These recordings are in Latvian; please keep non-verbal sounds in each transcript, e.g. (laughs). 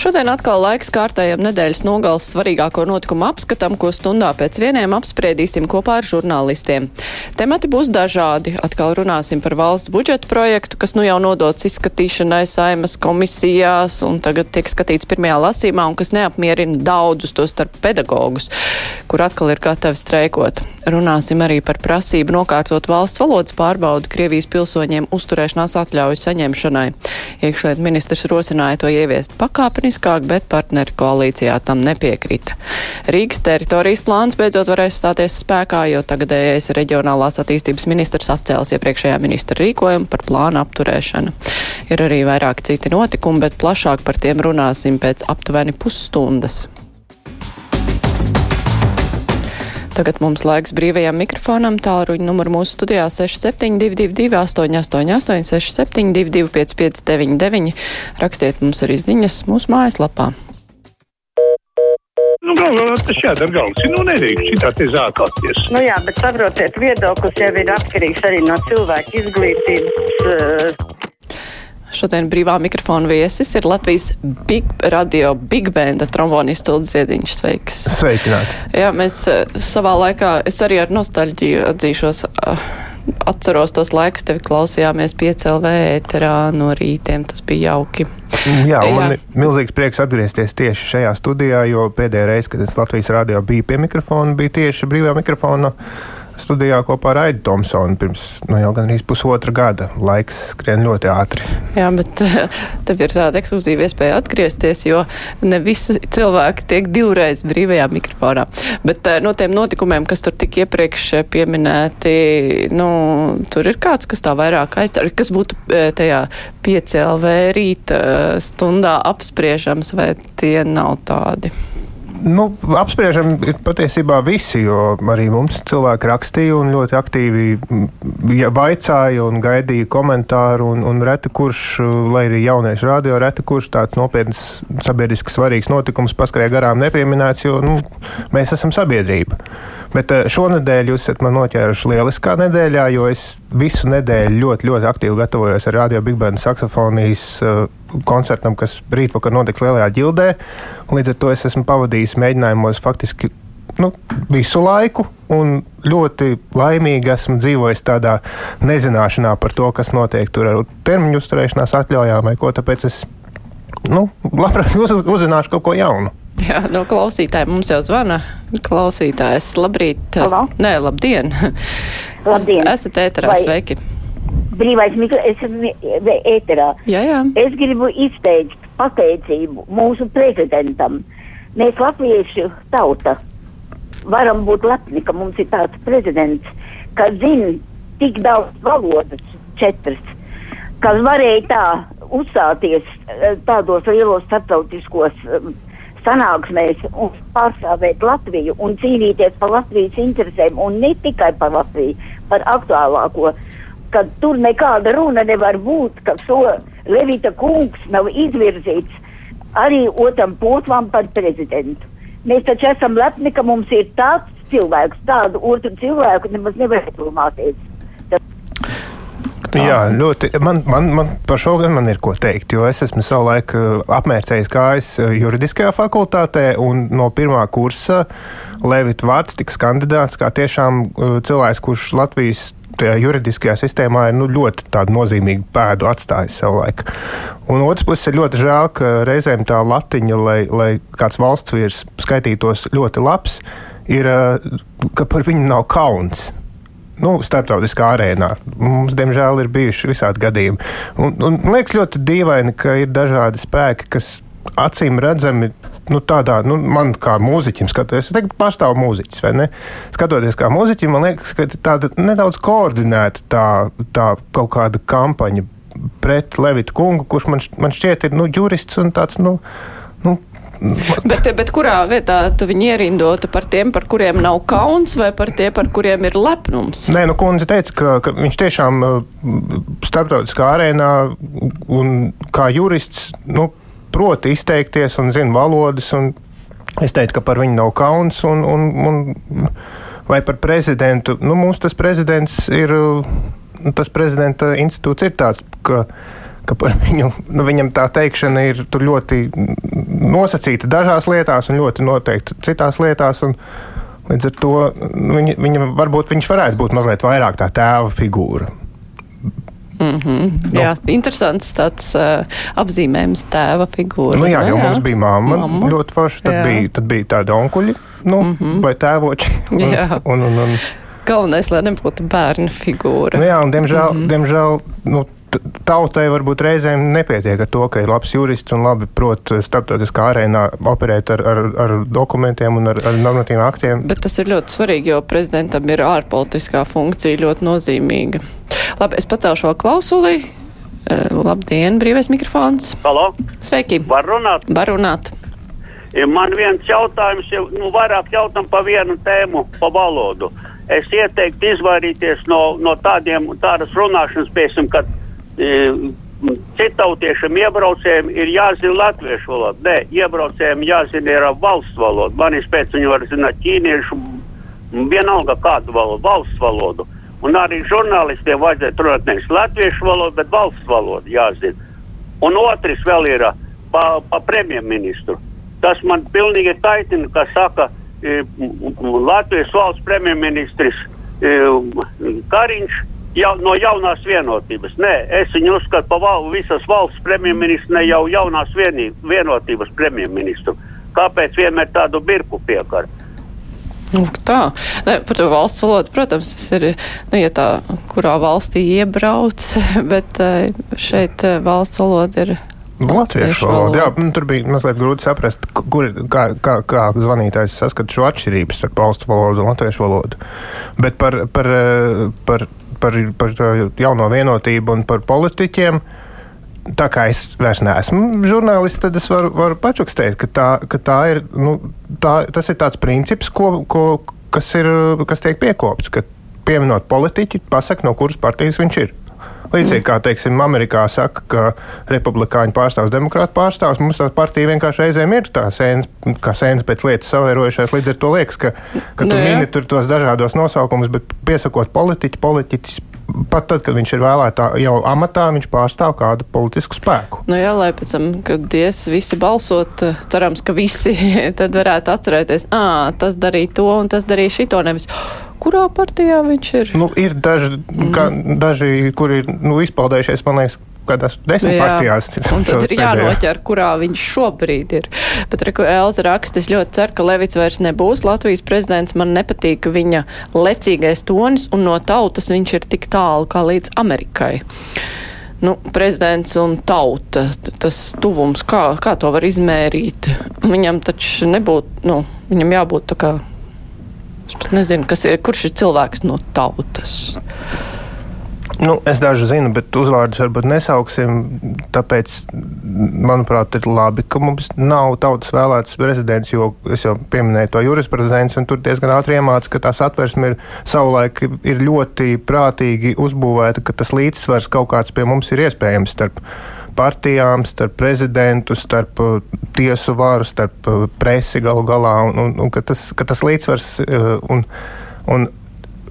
Šodien atkal laiks kārtējam nedēļas nogals svarīgāko notikumu apskatam, ko stundā pēc vieniem apspriedīsim kopā ar žurnālistiem. Temati būs dažādi. Atkal runāsim par valsts budžeta projektu, kas nu jau nodots izskatīšanai saimas komisijās un tagad tiek skatīts pirmajā lasīmā un kas neapmierina daudzus to starp pedagogus, kur atkal ir gatavi streikot. Runāsim arī par prasību nokārtot valsts valodas pārbaudi Krievijas pilsoņiem uzturēšanās atļauju saņemšanai. Iekšliet ministrs rosināja to ieviest pakāpeniskāk, bet partneri koalīcijā tam nepiekrita. Rīgas teritorijas plāns beidzot varēs stāties spēkā, jo tagadējais reģionālās attīstības ministrs atcēls iepriekšējā ministra rīkojumu par plānu apturēšanu. Ir arī vairāk citi notikumi, bet plašāk par tiem runāsim pēc aptuveni pusstundas. Tagad mums laiks brīvajam mikrofonam. Tālruņa numuru mūsu studijā 6722, 888, 672, 559, rakstiet mums arī ziņas mūsu mājaslapā. Nu, galvā tas jādara galvas. Nu, nedrīkst šitā te zākāties. Nu jā, bet saprotiet, viedoklis jau ir atkarīgs arī no cilvēka izglītības. Uh, Šodien brīvā mikrofona viesis ir Latvijas Big Radio Big Banda trombonists Tulds Ziediņš. Sveiks! Sveicināti! Jā, mēs uh, savā laikā, es arī ar nostalģiju atzīšos, uh, atceros tos laikus, tevi klausījāmies piecēlvē ēterā no rītiem, tas bija jauki. Jā, un man ir milzīgs prieks atgriezties tieši šajā studijā, jo pēdējā reize, kad es Latvijas radio biju pie mikrofona, bija tieši brīvā mikrofona studijā kopā ar Aidu Thompsonu pirms nu, jau gandrīz pusotra gada. Laiks skrien ļoti ātri. Jā, bet tev ir tāda ekskluzīva iespēja atgriezties, jo ne visi cilvēki tiek divreiz brīvajā mikrofonā. Bet no tiem notikumiem, kas tur tik iepriekš pieminēti, nu, tur ir kāds, kas tā vairāk aizstāv, kas būtu tajā piecēlvē rīta stundā apspriežams, vai tie nav tādi? Nu, apspriežam patiesībā visi, jo arī mums cilvēki rakstīja un ļoti aktīvi vaicāja un gaidīja komentāru. Un, un reti kurš, lai arī jaunieši rādio, reti kurš tāds nopietns sabiedriski svarīgs notikums paskrēja garām nepieminēts, jo nu, mēs esam sabiedrība. Bet šonadēļ jūs esat man noķēruši lieliskā nedēļā, jo es visu nedēļu ļoti, ļoti aktīvi gatavojos ar Radio Big Band saksofonijas koncertam, kas rītvakar notiks Lielajā ģildē. Līdz ar to es esmu pavadījis mēģinājumos faktiski nu, visu laiku, un ļoti laimīgi esmu dzīvojis tādā nezināšanā par to, kas notiek tur ar termiņu uzturēšanās atļaujām vai ko. Tāpēc es nu, labprāt uz, uzzināšu kaut ko jaunu. Jā, no klausītāja mums jau zvana. Klausītājs, labrīt. Halo? Nē, labdien. Labdien. Esat ēterā, Vai- sveiki. brīvais mikro, es esmu ēterā. Jā, jā. Es gribu izteikt pateicību mūsu prezidentam. Mēs, latviešu tauta, varam būt lepni, ka mums ir tāds prezidents, kas zina tik daudz valodas, četras, kas varēja tā uzstāties eh, tādos lielos starptautiskos eh, sanāksmēs un pārstāvēt Latviju un cīnīties par Latvijas interesēm un ne tikai par Latviju, par aktuālāko, ka tur nekāda runa nevar būt, ka so Levita kungs nav izvirzīts arī otram posmam par prezidentu. Mēs taču esam lepni, ka mums ir tāds cilvēks, tādu otru cilvēku nemaz nevar iedomāties. Jā, ļoti. Man, man, man par šo gan man ir ko teikt, jo es esmu savulaik eh, apmērcējis gājis eh, juridiskajā fakultātē, un no pirmā kursa Levita vārds tika kandidāts kā tiešām eh, cilvēks, kurš Latvijas tajā juridiskajā sistēmā ir nu, ļoti nozīmīgu pēdu atstājis savulaik. Un otrs puses ir ļoti žēl, ka reizēm tā latiņa, lai, lai kāds valsts vīrs skaitītos ļoti labs, ir, ka par viņu nav kauns nu, starptautiskā arēnā. Mums, diemžēl, ir bijuši visādi gadījumi. Un, un, man liekas ļoti dīvaini, ka ir dažādi spēki, kas acīm redzami. Nu, tādā, nu, man kā mūziķim, skatoties, es pārstāvu mūziķis, vai ne? Skatoties kā mūziķim, man liekas, ka tāda nedaudz koordinēta tā, tā kaut kāda kampaņa pret Levitu kungu, kurš man, man šķiet ir nu, jurists un tāds, nu Bet, bet kurā vietā tu viņu ierindotu par tiem, par kuriem nav kauns, vai par tiem, par kuriem ir lepnums? Nē, nu, kundze teica, ka, ka viņš tiešām uh, starptautiskā arēnā un kā jurists nu, proti izteikties un zina valodas. Un es teicu, ka par viņu nav kauns. Un, un, un, vai par prezidentu. Nu, mums tas prezidents ir, tas prezidenta institūts ir tāds, ka ka par viņu, nu, viņam tā teikšana ir ļoti nosacīta dažās lietās un ļoti noteikti citās lietās. Un, līdz ar to nu, viņa, viņa, varbūt viņš varētu būt mazliet vairāk tā tēva figūra. Mm -hmm. nu. Jā, interesants tāds uh, apzīmējums tēva figūra. Nu, jā, jo jā. mums bija mamma, mamma. ļoti forša. Tad, jā. bija, tad bija tādi onkuļi nu, mm -hmm. vai tēvoči. Un, jā. un, un, un, Galvenais, lai nebūtu bērna figūra. Nu, jā, un diemžēl, mm -hmm. diemžēl nu, tautai varbūt reizēm nepietiek ar to, ka ir labs jurists un labi prot starptautiskā arēnā operēt ar, ar, ar dokumentiem un ar, ar normatīviem aktiem. Bet tas ir ļoti svarīgi, jo prezidentam ir ārpolitiskā funkcija ļoti nozīmīga. Labi, es pacelšu vēl klausuli. Eh, labdien, brīvais mikrofons. Halo. Sveiki. Var runāt? Var runāt. Man viens jautājums, nu, vairāk jautājumu pa vienu tēmu, pa valodu. Es ieteiktu izvairīties no, no tādiem, tādas runāšanas, piemēram, kad citautiešiem iebraucējiem ir jāzina latviešu valoda. Nē, iebraucējiem jāzina ir valsts valoda. Man izpēc viņi var zināt ķīniešu, vienalga kādu valodu, valsts valodu. Un arī žurnālistiem vajadzētu runāt nevis latviešu valodu, bet valsts valodu jāzina. Un otrs vēl ir pa, pa premjerministru. Tas man pilnīgi kaitina, ka saka e, Latvijas valsts premjerministrs e, Kariņš jau, no jaunās vienotības. Nē, es viņu uzskatu par val, visas valsts premjerministru, ne jau jaunās vienī, vienotības premjerministru. Kāpēc vienmēr tādu birku piekar? Nu, tā, ne, par to valsts valodu, protams, tas ir, nu, ja tā, kurā valstī iebrauc, (laughs) bet eh, šeit eh, valsts valoda ir Latviešu valoda. Jā, nu, tur bija mazliet grūti saprast, kur, kā, kā, kā zvanītājs saskata šo atšķirību starp valsts valodu un latviešu valodu. Bet par, par, eh, par par, par jauno vienotību un par politiķiem. Tā kā es vairs neesmu žurnālists, tad es varu, varu pačukstēt, ka, tā, ka tā ir, nu, tā, tas ir tāds princips, ko, ko, kas, ir, kas tiek piekopts. Ka pieminot politiķi, pasaka, no kuras partijas viņš ir. Līdzīgi kā, teiksim, Amerikā saka, ka republikāņu pārstāvs, demokrāta pārstāvs, mums tā partija vienkārši reizēm ir tā sēnes, kā sēnes pēc lietas savairojušās. Līdz ar to liekas, ka, ka tu nu mini tur tos dažādos nosaukumus, bet piesakot politiķi, politiķis pat tad, kad viņš ir vēlētā jau amatā, viņš pārstāv kādu politisku spēku. Nu jā, lai pēc tam, kad dies visi balsot, cerams, ka visi (laughs) tad varētu atcerēties, ā, tas darīja to un tas darīja šito, nevis kurā partijā viņš ir? Nu, ir daži, mm. ka, daži kuri ir nu, izpaudējušies, man liekas, kādās desmit Jā. partijās. Un tad ir jānoķer, kurā viņš šobrīd ir. Bet, reku, Elza raksta, es ļoti ceru, ka Levits vairs nebūs Latvijas prezidents. Man nepatīk viņa lecīgais tonis, un no tautas viņš ir tik tālu kā līdz Amerikai. Nu, prezidents un tauta, tas tuvums, kā, kā to var izmērīt? Viņam taču nebūtu, nu, viņam jābūt tā kā, es pat nezinu, ir, kurš ir cilvēks no tautas. Nu, es dažu zinu, bet uzvārdus varbūt nesauksim. Tāpēc, manuprāt, ir labi, ka mums nav tautas vēlēts prezidents, jo es jau pieminēju to jurisprudenci, un tur diezgan ātri iemācīts, ka tā satversme ir savulaik ir ļoti prātīgi uzbūvēta, ka tas līdzsvars kaut kāds pie mums ir iespējams starp partijām, starp prezidentu, starp uh, tiesu varu, starp uh, presi galu galā, un, un, un ka, tas, ka tas līdzsvars uh, un, un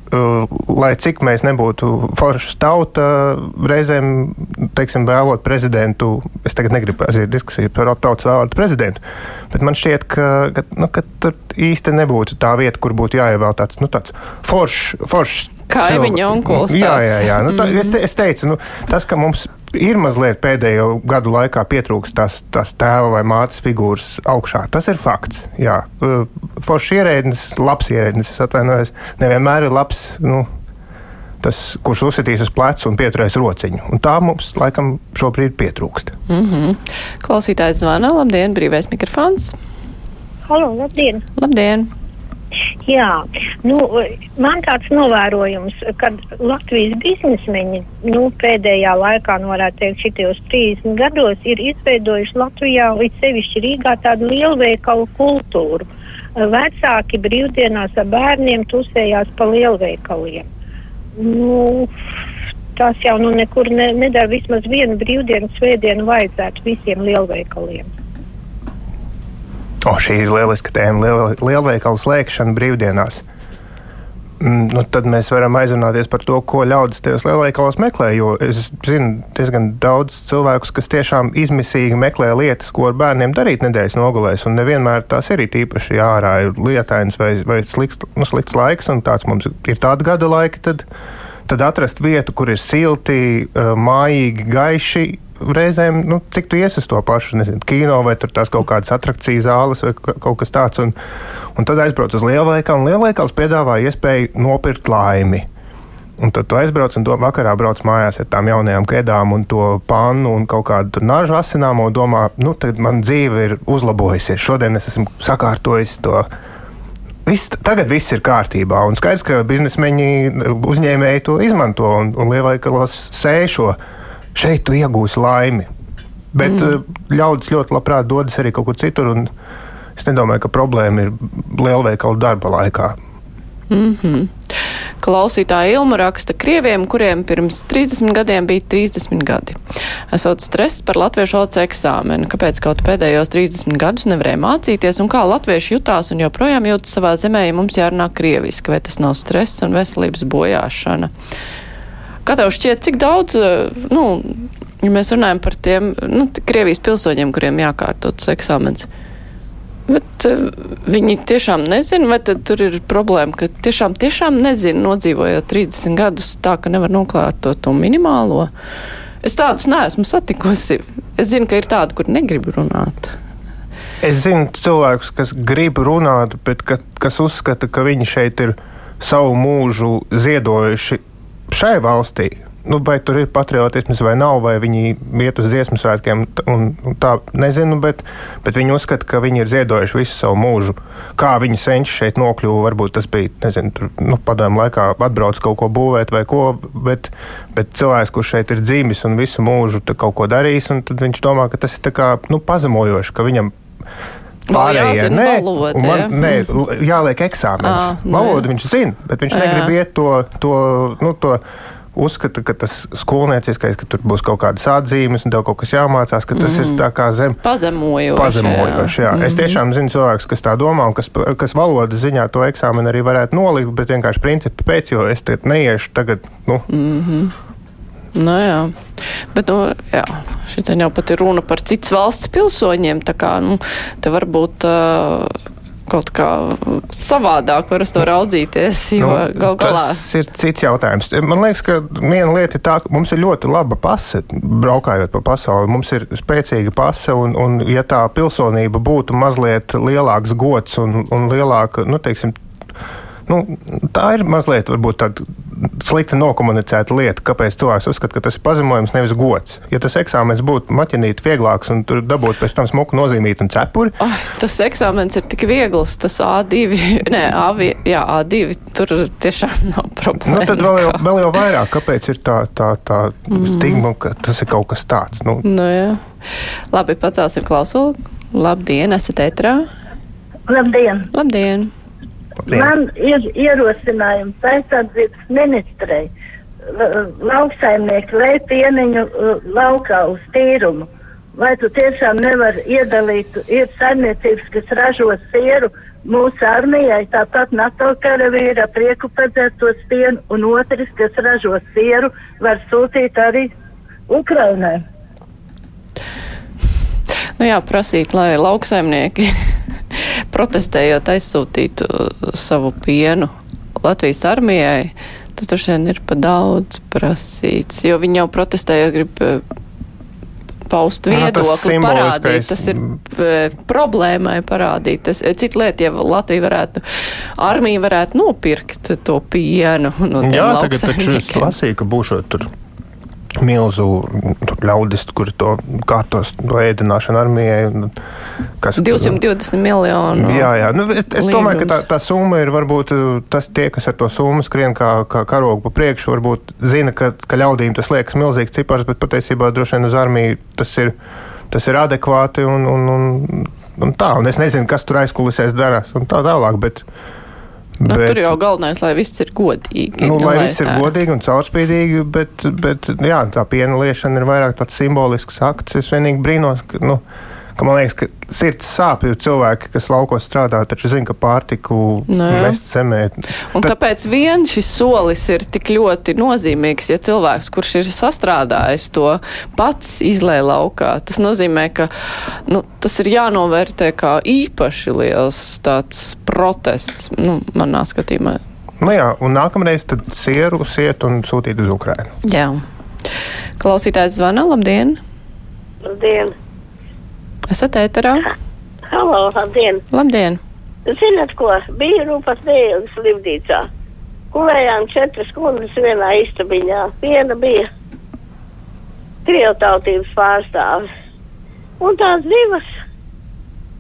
lai cik mēs nebūtu forša tauta, reizēm, teiksim, vēlot prezidentu, es tagad negribu aiziet diskusiju par tautas vēlētu prezidentu, bet man šķiet, ka, ka, nu, ka tur īsti nebūtu tā vieta, kur būtu jāievēl tāds, nu, tāds foršs, foršs Kaimiņa onkulis. Jā, jā, jā. Nu, tā, es, te, es teicu, nu, tas, ka mums ir mazliet pēdējo gadu laikā pietrūkst tās, tās tēva vai mātes figūras augšā, tas ir fakts. Jā, foršs ierēdnis, labs ierēdnis, es atvainojos, nevienmēr ir labs. Nu, tas, kurš uzsitīs uz pleca un pieturēs rociņu. Un tā mums laikam šobrīd pietrūkst. Mm -hmm. Klausītājs zvana, labdien, brīvais mikrofons. Halo, labdien! Labdien! Jā, nu, man tāds novērojums, ka Latvijas biznesmeņi nu, pēdējā laikā, nu, varētu teikt, šitajos 30 gados ir izveidojuši Latvijā, līdz sevišķi Rīgā, tādu lielveikalu kultūru. Vecāki brīvdienās ar bērniem tusējās pa lielveikaliem. Nu, tas jau nu nekur ne, nedara vismaz vienu brīvdienu, svētdienu vajadzētu visiem lielveikaliem. O, šī ir lieliska tēma. Liel, lielveikalu slēgšana brīvdienās. Mm, Nu, tad mēs varam aizrunāties par to, ko ļaudis tajos lielveikalos meklē. Jo es zinu diezgan daudz cilvēkus, kas tiešām izmisīgi meklē lietas, ko ar bērniem darīt nedēļas nogalēs. Un nevienmēr tās ir īpaši ārā ir lietains vai, vai slikts, nu, slikts laiks, un tāds mums ir tāda gada laika. Tad, tad atrast vietu, kur ir silti, eh, mājīgi, gaiši. Reizēm, nu, cik tu ies uz to pašu, nezinu, kino vai tur tās kaut kādas attrakcijas zāles vai ka- kaut kas tāds. Un, un tad aizbrauc uz lielveikalu, un lielveikals piedāvā iespēju nopirkt laimi. Un tad tu aizbrauc un to vakarā brauc mājās ar tām jaunajām kēdām un to pannu un kaut kādu nažu asināmo domā, nu, tad man dzīve ir uzlabojusies. Šodien es esmu sakārtojis to. Viss, tagad viss ir kārtībā. Un skaidrs, ka biznesmeņi, uzņēmēji to izmanto un, un lielveikalos sēžo. Šeit tu iegūsi laimi. Bet mm. ļaudis ļoti labprāt dodas arī kaut kur citur. un Es nedomāju, ka problēma ir lielveikalu darba laikā. Klausītāja Ilma raksta Krieviem, kuriem pirms 30 gadiem bija 30 gadi. Esot stress par latviešu valodas eksāmenu, kāpēc kaut pēdējos 30 gadus nevarēja mācīties un kā latvieši jutās un joprojām jūtas savā zemē, ja mums jārunā krieviski, vai tas nav stress un veselības bojāšana. Kā tev šķiet, cik daudz, eh, nu, ja mēs runājam par tiem, nu, Krievijas pilsoņiem, kuriem jākārtot eksāmens, Bet uh, viņi tiešām nezina, vai tur ir problēma, ka tiešām, tiešām nezina, nodzīvojot 30 gadus tā, ka nevar noklāt to, to minimālo. Es tādus neesmu satikusi. Es zinu, ka ir tādi, kur negrib runāt. Es zinu cilvēkus, kas grib runāt, bet ka, kas uzskata, ka viņi šeit ir savu mūžu ziedojuši šai valstī. Nu, vai tur ir patriotisms vai nav, vai viņi iet uz dziesmu svētkiem, tā nezinu, bet, bet viņi uzskata, ka viņi ir ziedojuši visu savu mūžu. Kā viņi senči šeit nokļuva, varbūt tas bija, nezinu, tur, nu, padomju laikā atbrauc kaut ko būvēt vai ko, bet, bet cilvēks, kurš šeit ir dzimis un visu mūžu kaut ko darījis, tad viņš domā, ka tas ir kā, nu, pazemojoši, ka viņam Vēl jāzina valoda, man, ja? nē, jāliek eksāmenis. Valodu jā. viņš zina, bet viņš Jā. negrib iet to, to, nu, to uzskata, ka tas skolnieciskais, ka tur būs kaut kādas atzīmes un tev kaut kas jāmācās, ka tas mm. ir tā kā zem. Pazemojoši. Pazemojoši, jā. Mhm. Es tiešām zinu cilvēkus, kas tā domā un kas, kas valodas ziņā to eksāmenu arī varētu nolikt, bet vienkārši principi pēc, jo es te neiešu tagad, nu, Nu, jā, bet nu, jā, šitien jau pat ir runa par citas valsts pilsoņiem. Tā kā nu, te varbūt uh, kaut kā savādāk var uz to raudzīties, jo nu, gal galā. Tas ir cits jautājums. Man liekas, ka viena lieta ir tā, ka mums ir ļoti laba pase, braukājot pa pasauli. Mums ir spēcīga pase, un, un ja tā pilsonība būtu mazliet lielāks gods un, un lielāka, nu, teiksim, nu, tā ir mazliet varbūt tāda slikti nokomunicēta lieta, kāpēc cilvēks uzskata, ka tas ir pazemojums, nevis gods. Ja tas eksāmenis būtu maķinīt vieglāks un tur dabūt pēc tam smuku nozīmīt un cepuri, Oh, tas eksāmenis ir tik viegls, tas A2, nē, A1, jā, A2, tur tiešām nav (laughs) problēma. Nu, tad vēl jau, vēl jau vairāk, kāpēc ir tā, tā, tā mm. stigma, ka tas ir kaut kas tāds. Nu, Nu, jā. Labi, pacelsim klausuli. Labdien, esat ētrā. Labdien! Labdien! Labdien. Man ir ierosinājums aizsardzības ministrei. La- Lauksaimnieki lej pieniņu laukā uz tīrumu. Vai tu tiešām nevari iedalīt, ir saimniecības, kas ražo sieru mūsu armijai, tāpat NATO karavīra prieku padzētos pienu, un otrs, kas ražo sieru, var sūtīt arī Ukrainai. Nu jā, prasīt, lai lauksaimnieki protestējot aizsūtītu uh, savu pienu Latvijas armijai, tas droši vien ir pa daudz prasīts, jo viņi jau protestējot grib uh, paust Jā, tas viedokli, simboliskais- parādīt, tas ir uh, problēmai parādīt. Tas, cita lieta, ja Latvija varētu, armija varētu nopirkt to pienu no tiem Jā, tagad taču es lasīju, ka būšot tur milzu ļaudis, kuri to kārtos to ēdināšanu armijai. Kas, 220 miljonu. Jā, jā. Nu, es, es domāju, ka tā, tā summa ir varbūt uh, tas, tie, kas ar to summu skrien kā, kā karogu pa priekšu, varbūt zina, ka, ka ļaudīm tas liekas milzīgs cipars, bet patiesībā droši vien uz armiju tas ir, tas ir adekvāti un, un, un, un tā. Un es nezinu, kas tur aizkulisēs darās un tā tālāk. Bet, Nu, tur jau galvenais, lai viss ir godīgi. Nu, lai viss ir tā- godīgi un caurspīdīgi, bet, bet jā, tā piena liešana ir vairāk tāds simbolisks akts. Es vienīgi brīnos, ka, nu, ka man liekas, ka sirds sāp, jo cilvēki, kas laukos strādā, taču zina, ka pārtiku Nu jā. mest zemē. Un tāpēc vien šis solis ir tik ļoti nozīmīgs, ja cilvēks, kurš ir sastrādājis to pats izlē laukā. Tas nozīmē, ka nu, tas ir jānovērtē kā īpaši liels tāds protests, nu, manā skatījumā. Nu jā, un nākamreiz tad sieru siet un sūtīt uz Ukrainu. Jā. Klausītājs zvana, labdien! Labdien! Esat ēterā? Halo, labdien! Labdien! Zināt, ko? Bija rūpas dēļas Livdīcā. Kulējām četras kundas vienā istabiņā. Viena bija krievtautības pārstāvis. Un tās divas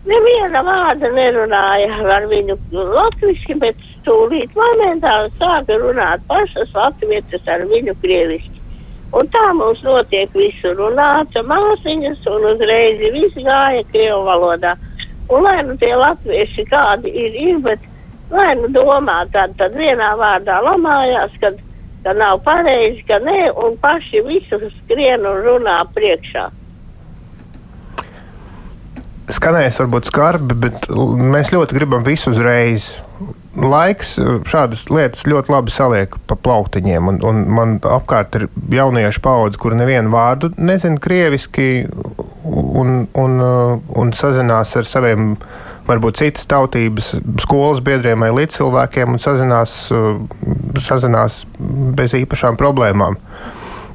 neviena vārda nerunāja ar viņu latviski, bet stūlīt momentāli sāka runāt pašas latvietas ar viņu krieviski. Un tā mums notiek visu runāca māsiņas un uzreiz viss gāja krievu valodā. Un lai nu tie latvieši kādi ir, ir, bet lai nu domā tad, tad vienā vārdā lamājās, kad, ka nav pareizi, ka nē, un paši visu skrien un runā priekšā. Skanēs varbūt skarbi, bet mēs ļoti gribam visu uzreiz. Laiks uh, šādas lietas ļoti labi saliek pa plauktiņiem, un, un man apkārt ir jauniešu paudze, kur nevienu vārdu nezina krieviski, un, un, uh, un sazinās ar saviem, varbūt citas tautības skolas biedriem vai līdzcilvēkiem, un sazinās, uh, sazinās bez īpašām problēmām.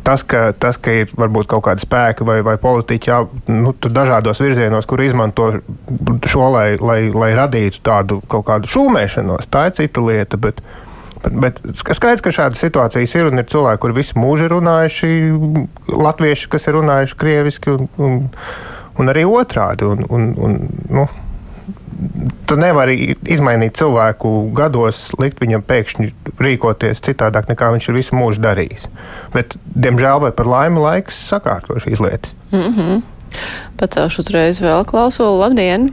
Tas ka, tas, ka ir varbūt kaut kāda spēka vai, vai politiķi jā, nu, dažādos virzienos, kur izmanto šo, lai, lai, lai radītu tādu kaut kādu šūmēšanos, tā ir cita lieta. Bet, bet, bet skaidrs, ka šādas situācijas ir un ir cilvēki, kuri visu mūžu ir runājuši latvieši, kas ir runājuši krieviski, un, un, un arī otrādi. Un, un, un, nu, Tu nevari izmainīt cilvēku gados, likt viņam pēkšņi rīkoties citādāk, nekā viņš ir visu mūžu darījis. Bet, diemžēl, vai par laimi, laiks sakārto šīs lietas. Mm -hmm. Pacēlšu uzreiz vēl klausulu. Labdien!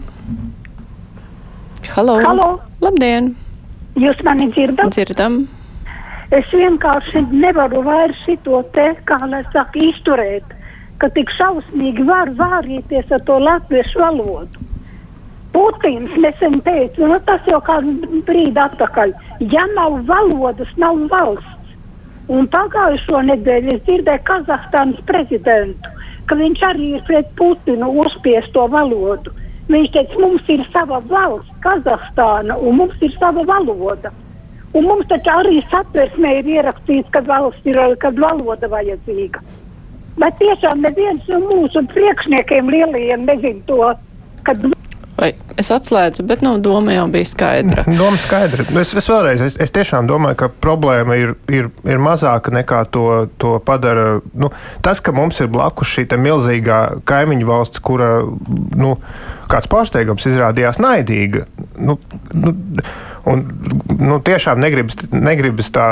Halo! Halo! Labdien! Jūs mani dzirdat? Dzirdam! Es vienkārši nevaru vairs šito te, kā lai saka, izturēt, ka tik šausmīgi var vārīties ar to latviešu valodu. Putins nesen teica, nu tas jau kādu brīdi atpakaļ, ja nav valodas, nav valsts. Un pagājušo nedēļu es dzirdēju Kazahstānas prezidentu, ka viņš arī ir pret Putinu uzspiest to valodu. Viņš teica, mums ir sava valsts, Kazahstāna, un mums ir sava valoda. Un mums taču arī satversmē ir ierakstīts, ka valsts ir, kad valoda vajadzīga. Bet tiešām neviens no mūsu priekšniekiem lielajiem nezin to, kad Vai es atslēdzu, bet nu, doma jau bija skaidra. (laughs) Doma skaidra. Nu, Es, es vēlreiz, es, es tiešām domāju, ka problēma ir, ir, ir mazāka nekā to, to padara. Nu, tas, ka mums ir blakus šī milzīgā kaimiņu valsts, kura, nu, kāds pārsteigums izrādījās naidīga. Nu, nu, Un, nu, tiešām negribas, negribas tā,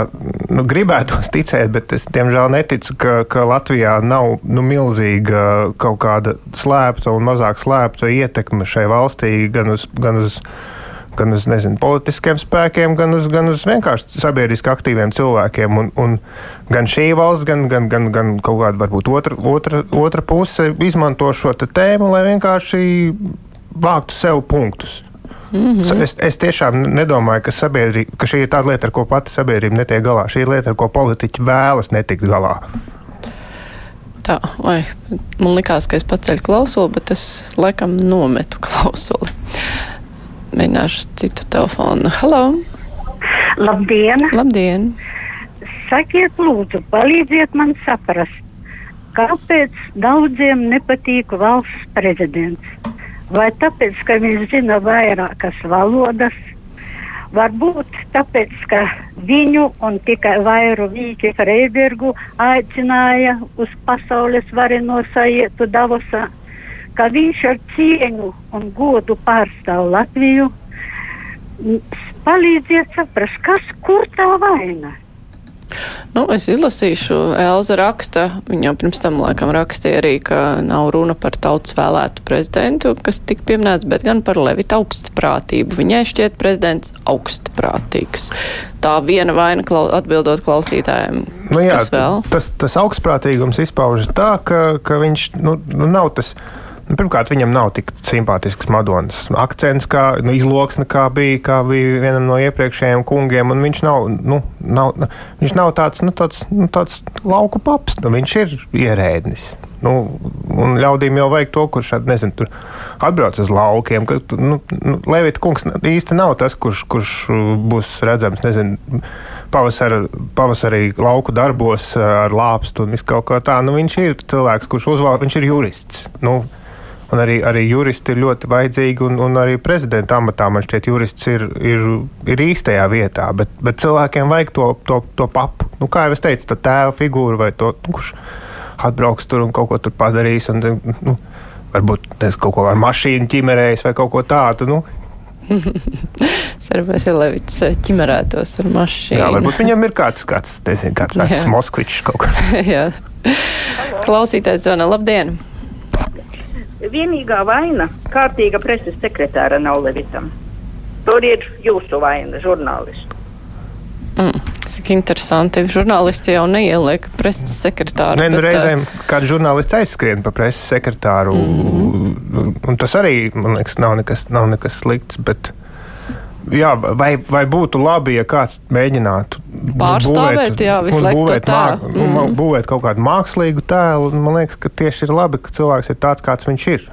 nu, gribētos (laughs) ticēt, bet es diemžēl neticu, ka, ka Latvijā nav nu, milzīga kaut kāda slēpta un mazāk slēpta ietekme šai valstī gan uz. Gan uz gan uz nezinu, politiskiem spēkiem, gan uz, gan uz vienkārši sabiedriski aktīviem cilvēkiem. Un, un gan šī valsts, gan, gan, gan, gan kaut kāda varbūt otra, otra, otra puse izmanto šo tēmu, lai vienkārši vāktu sev punktus. Mm -hmm. es, es tiešām nedomāju, ka, ka šī ir tāda lieta, ar ko pati sabiedrība netiek galā. Šī ir lieta, ar ko politiķi vēlas netikt galā. Tā, vai man likās, ka es paceļu klausuli, bet es laikam nometu klausuli. Mēģināšu citu telefonu. Halo! Labdien! Labdien! Sakiet, lūdzu, palīdziet man saprast, kāpēc daudziem nepatīk valsts prezidents. Vai tāpēc, ka viņš zina vairākas valodas, varbūt tāpēc, ka viņu un tikai vairu Vīķi Freibergu aicināja uz pasaules vareno sajietu Davosā, ka viņš ar cieņu un godu pārstāv Latviju. Palīdziet saprast, kas kur tā vaina? Nu, es izlasīšu, Elza raksta, viņa pirms tam laikam rakstīja arī, ka nav runa par tautas vēlētu prezidentu, kas tika pieminēts, bet gan par Levita augstprātību. Viņai šķiet prezidents augstprātīgs. Tā viena vaina klau, atbildot klausītājiem. Nu jā, vēl? tas, tas augstprātīgums izpaužas tā, ka, ka viņš nu, nu, nav tas pirmkārt, viņam nav tik simpātisks Madonas akcents, kā nu, izloksne, kā bija, kā bija vienam no iepriekšējiem kungiem. Viņš nav, nu, nav, viņš nav tāds, nu, tāds, nu, tāds lauku paps, nu, viņš ir ierēdnis. Nu, un ļaudīm jau vajag to, kurš nezinu, atbrauc uz laukiem. Ka, nu, nu, Levita kungs īsti nav tas, kurš, kurš būs redzams nezinu, pavasara, pavasarī lauku darbos ar lāpstu un visu kaut ko tādu. Nu, viņš ir cilvēks, kurš uzvalda, viņš ir jurists. Nu, Un arī, arī juristi ir ļoti vajadzīgi, un, un arī prezidenta amatā man šķiet, jurists ir, ir, ir īstajā vietā. Bet, bet cilvēkiem vajag to, to, to papu. Nu, kā jau es teicu, tā tēva figūra vai to, nu, kurš atbrauks tur un kaut ko tur padarīs. Un, nu, varbūt es kaut ko ar mašīnu ķimerējis vai kaut ko tādu. Nu. (laughs) Ja Levits ķimerētos ar mašīnu. Jā, varbūt viņam ir kāds, kāds nezinu, kāds vecs Moskvičs kaut kur. (laughs) Jā. Klausītājs zvana. Labdien! Vienīgā vaina kārtīga preses sekretāra nav Levitam. Tur ir jūsu vaina, žurnālisti. Mm, cik interesanti. Žurnālisti jau neieliek preses sekretāru. Nē, nu reizēm kāds žurnālists aizskrien pa preses sekretāru. Mm -hmm. Un tas arī, man liekas, nav nekas, nav nekas slikts. Bet... Jā, vai, vai būtu labi, ja kāds mēģinātu pārstāvēt, būvēt, jā, visu laiku būvēt, māk, mm. -hmm. būvēt kaut kādu mākslīgu tēlu? Man liekas, ka tieši ir labi, ka cilvēks ir tāds, kāds viņš ir.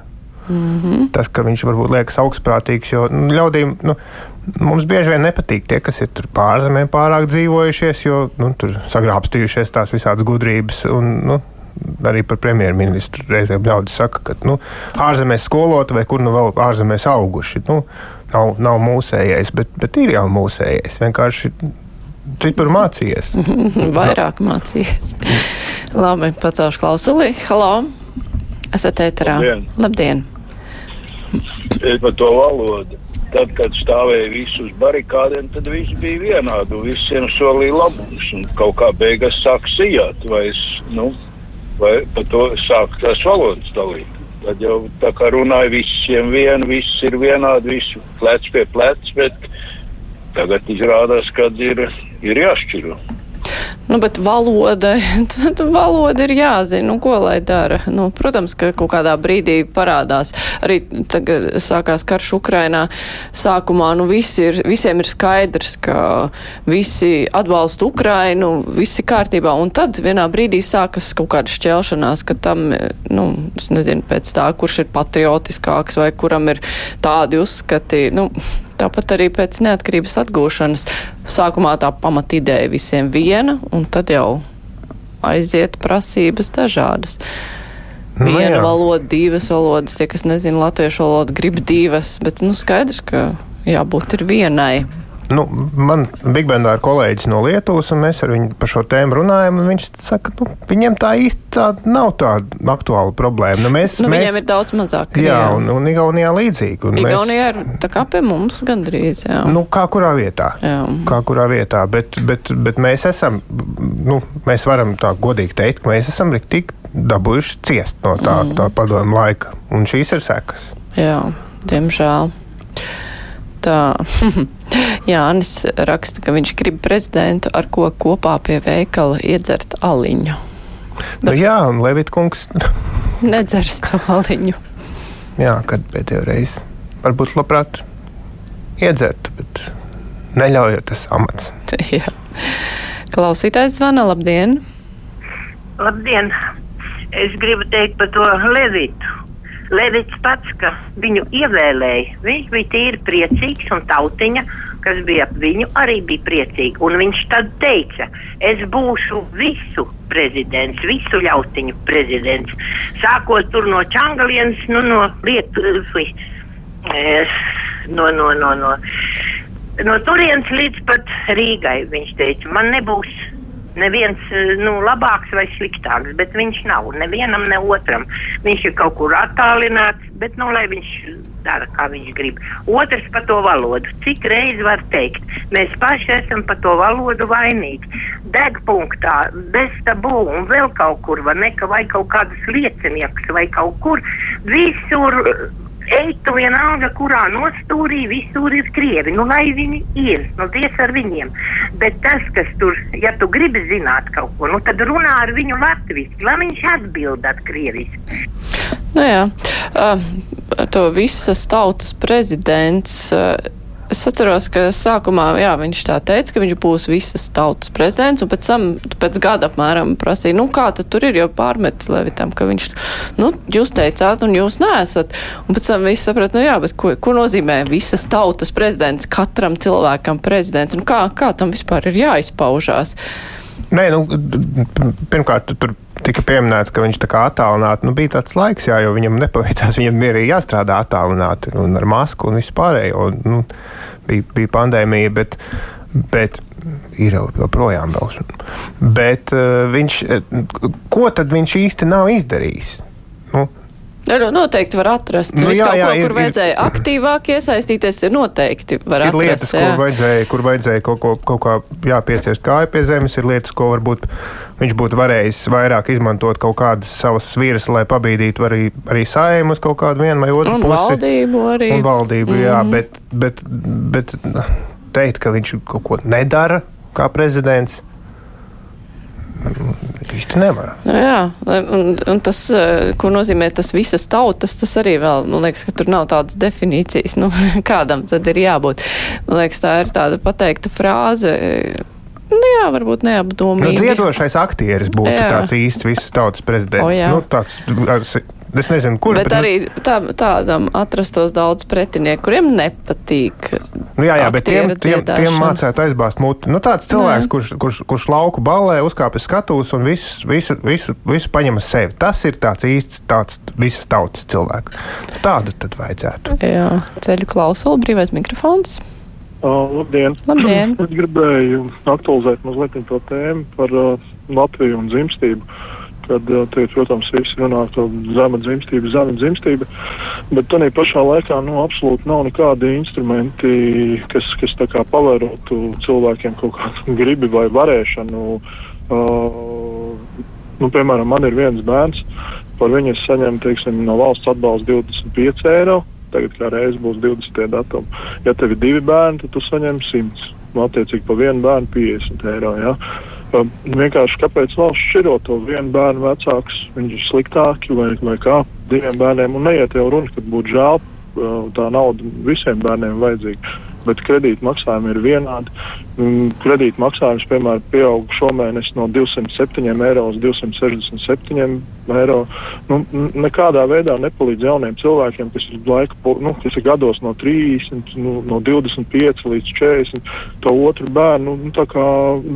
Mm -hmm. Tas, ka viņš varbūt liekas augstprātīgs, jo nu, ļaudīm. Nu, Mums bieži vien nepatīk tie, kas ir pārzemē pārāk dzīvojušies, jo nu, tur sagrābstījušies tās visādas gudrības. Un, nu, arī par premjerministru reizēm ļaudis saka, ka nu, ārzemēs skolot vai kur nu vēl ārzemēs auguši. Nu, nav, nav mūsējais, bet, bet ir jau mūsējais. Vienkārši citur mācījies. (laughs) Vairāk mācījies. (laughs) Labi, pacelšu klausuli. Halo! Esat ēterā. Labdien! Labdien. Es par to valodu. Tad, kad stāvēja visi uz barikādiem, tad viss bija vienādi. Visiem solīja labumus. Kaut kā beigās sāk sijāt, vai, es, nu, vai par to sāk tās valodas dalīt. Tad jau tā kā runāja visiem vienu, viss ir vienādi, visu plec pie plec, bet tagad izrādās, ka ir, ir jāšķiro. Nu, bet valoda, (laughs) tad valoda ir jāzina, nu, ko lai dara. Nu, protams, ka kaut kādā brīdī parādās. Arī tagad sākās karš Ukrainā. Sākumā, nu, visi ir, visiem ir skaidrs, ka visi atbalsta Ukrainu, viss ir kārtībā. Un tad vienā brīdī sākas kaut kāda šķelšanās, ka tam, nu, es nezinu, pēc tā, kurš ir patriotiskāks vai kuram ir tādi uzskati. Nu, Tāpat arī pēc neatkarības atgūšanas sākumā tā pamatīdēja visiem viena, un tad jau aiziet prasības dažādas. Nu, Viena jā. valoda, divas valodas, tie, kas nezina latviešu valodu, grib divas, bet nu, skaidrs, ka jābūt ir vienai. Nu, man Bigbendā ir kolēģis no Lietuvas, un mēs ar viņu par šo tēmu runājam. Viņš saka, ka nu, viņiem tā īsti tā nav tāda aktuāla problēma. Nu, mēs, nu, mēs, viņiem ir daudz mazāk. Jā, jā. Un, un Igaunijā līdzīgi. Un Igaunijā mēs, ir tā kā pie mums gandrīz. Jā. Nu, kā kurā vietā? Jā. Kā kurā vietā, bet, bet, bet mēs esam, nu, mēs varam tā godīgi teikt, ka mēs esam tik dabūjuši ciest no tā, mm. tā padomu laika. Un šīs ir sekas. Jā, diemžēl. Tā. (laughs) Jānis raksta, ka viņš grib prezidentu, ar ko kopā pie veikala iedzert aliņu. Nu, jā, un Levita kungs (laughs) nedzers to aliņu. Jā, kad pēdējo reizi varbūt labprāt iedzertu, bet neļaujot tas amats. (laughs) Jā. Klausītājs zvana, labdien! Labdien! Es gribu teikt par to Levitu. Levits pats, ka viņu ievēlēja, viņš bija tīri priecīgs un tautiņa kas bija ap viņu, arī bija priecīgi. Un viņš tad teica, es būšu visu prezidents, visu ļautiņu prezidents. Sākot tur no Čangalienas, nu, no Lietuvas, eh, no, no, no, no, no turienes līdz pat Rīgai. Viņš teica, man nebūs neviens eh, nu, labāks vai sliktāks, bet viņš nav nevienam, ne otram. Viņš ir kaut kur attālināts, bet nu, lai viņš dara, kā viņš grib. Otrs par to valodu. Cik reizi var teikt, mēs paši esam par to valodu vainīgi. Degpunktā, bez tabū un vēl kaut kur, vai, ne, vai kaut kādas lieciniekas vai kaut kur visur Ej, tu vienalga, kurā nostūrī visur ir krievi. Nu, lai viņi ir, nu, ties ar viņiem. Bet tas, kas tur, ja tu gribi zināt kaut ko, nu, tad runā ar viņu latviski, lai viņš atbildētu krieviski. Nu jā, to visas tautas prezidents. Es atceros, ka sākumā jā, viņš tā teica, ka viņš būs visas tautas prezidents, un pēc tam, pēc gada apmēram prasīja, nu kā tad tur ir, jo pārmet Levitam, ka viņš, nu, jūs teicāt, un jūs neesat. Un pēc tam viss saprat, nu jā, bet ko, ko nozīmē visas tautas prezidents, katram cilvēkam prezidents, un kā, kā tam vispār ir jāizpaužās? Nē, nu, pirmkārt, tur tika pieminēts, ka viņš tā kā attālināti, nu, bija tāds laiks, jā, jo viņam nepaveicās, (laughs) viņam ir jāstrādā attālināti un ar masku un vispārējo. Nu, bija, bija pandēmija, bet, bet ir jau joprojām vēl. Bet uh, viņš, ko tad viņš īsti nav izdarījis? Nu, Nu, noteikti var atrast. Nu, Visu jā, kaut jā, ko, ir- kur ir- vajadzēja aktīvāk iesaistīties, ir noteikti var Ir atrast. lietas, jā. kur vajadzēja, kur vajadzēja kaut, ko, kaut kā jāpieciest kāju pie zemes, ir lietas, ko varbūt viņš būtu varējis vairāk izmantot kaut kādas savas sviras, lai pabīdītu arī, arī saimu uz kaut kādu vienu vai otru Un pusi. valdību arī. Un valdību, mm -hmm. jā, Mhm. bet, bet, bet teikt, ka viņš kaut ko nedara kā prezidents, īsti nevar. Nu, jā, un, un tas, eh, ko nozīmē tas visas tautas, tas arī vēl, man liekas, ka tur nav tādas definīcijas, nu, (laughs) kādam tad ir jābūt. Man liekas, tā ir tāda pateikta frāze. Nu, jā, varbūt Nu, neapdomīgi. dziedošais aktieris būtu Jā. tāds īsts visas tautas prezidents. O, jā. nu, tāds, ar es nezinu, kurš. Bet arī tā, tādam atrastos daudz pretinieku, kuriem nepatīk. Nu, jā, jā, bet tiem, tiem, tiem mācētu aizbāzt muti. Nu, tāds cilvēks, Jā. kurš, kurš, kurš lauku ballē uzkāpj skatos un visu, visu, visu, visu paņem uz sevi. Tas ir tāds īsts, tāds visas tautas cilvēks. Tādu tad vajadzētu. Jā, ceļu klausuli, brīvais mikrofons. Uh, labdien! Labdien. Es gribēju aktualizēt mazliet to tēmu par uh, Latviju un dzimstību. Kad uh, tie, protams, visi runā par zema dzimstību, zema dzimstība, bet tādā pašā laikā nu, absolūti nav nekādi instrumenti, kas, kas tā pavērotu cilvēkiem kaut kādu (laughs) gribi vai varēšanu. Uh, nu, piemēram, man ir viens bērns, par viņu es saņemu teiksim, no valsts atbalsta 25 eiro. Tagad kā reizes būs 20 datumi. Ja tev ir divi bērni, tad tu saņem 100. Nu, attiecīgi par vienu bērnu 50 eiro. Ja? Um, vienkārši kāpēc valsts šķiro to vienu bērnu vecāks, viņš ir sliktāki vai, vai kā diviem bērniem. Un neiet jau runa, kad būtu žēl, uh, tā nauda visiem bērniem vajadzīga. Bet kredīta maksājumi ir vienādi. Mm, Kredīta maksājums, piemēram, pieaug šomēnes no 207 eiro uz 267 eiro. Nu, nekādā veidā nepalīdz jauniem cilvēkiem, kas ir, laika, nu, kas ir gados no 30, nu, no 25 līdz 40. To otru bērnu, nu, tā kā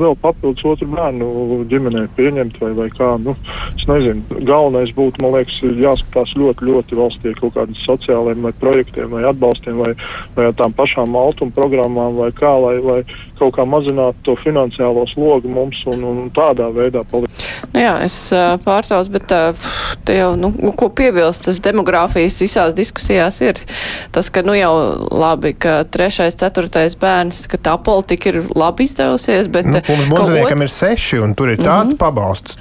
vēl papildus otru bērnu ģimenē pieņemt vai, vai kā. Nu, es nezinu, galvenais būtu, man liekas, jāskatās ļoti, ļoti valstī kaut kādiem sociāliem vai projektiem vai atbalstiem vai, vai tām pašām altuma programmām vai kā, lai, lai kaut kā mazinātu to finansiālo slogu mums un, un tādā veidā palikt. Nu jā, es pārtraucu, bet te jau, nu, ko piebilst, tas demogrāfijas visās diskusijās ir tas, ka, nu jau labi, ka trešais, ceturtais bērns, ka tā politika ir labi izdevusies, bet Nu, monētam ot- ir seši, un tur ir tāds mm -hmm. pabalsts.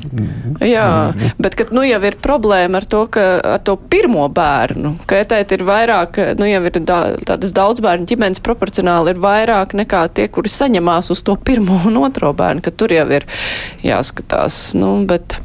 Jā, Mhm. bet kad nu jau ir problēma ar to, ka ar to pirmo bērnu, ka etēt ir vairāk, nu jau ir da, tādas daudz bērnu ģimenes proporcionāli ir vairāk nekā tie, kuri saņemās uz to pirmo un otro bērnu, ka tur jau ir jāskatās, nu, bet.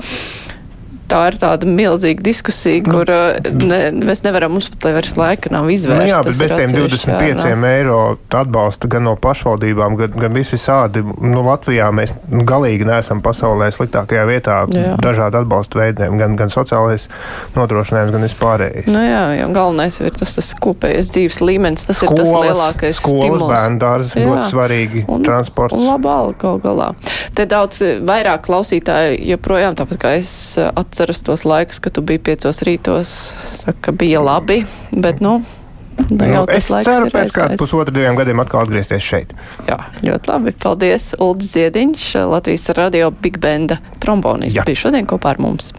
Tā ir tāda milzīga diskusija, Nu. kur uh, ne, mēs nevaram, mums pat vairs laika nav Nu, izvērsta. jā, bet bez tiem 25 eiro atbalsta gan no pašvaldībām, gan, gan vis visādi. Nu, Latvijā mēs nu, galīgi neesam pasaulē sliktākajā vietā Jā. dažādu atbalstu veidiem, gan, gan sociālais nodrošinājums, gan vispārējais. Nu jā, jau galvenais ir tas, tas kopējais dzīves līmenis, tas ir tas lielākais skolas, stimuls. bērnu dārzi, Jā. ļoti svarīgi, Un- transports. Un laba alga gal galā. Te daudz eh, vairāk klausītāji joprojām, tāpat kā es eh, atceros tos laikus, kad tu biji piecos rītos, saka, bija labi, bet, nu, nu Nu, tas es ceru pēc kāda pusotra diviem gadiem atkal atgriezties šeit. Jā, ļoti labi. Paldies, Uldis Ziediņš, Latvijas radio Big Benda trombonists, bija šodien kopā ar mums.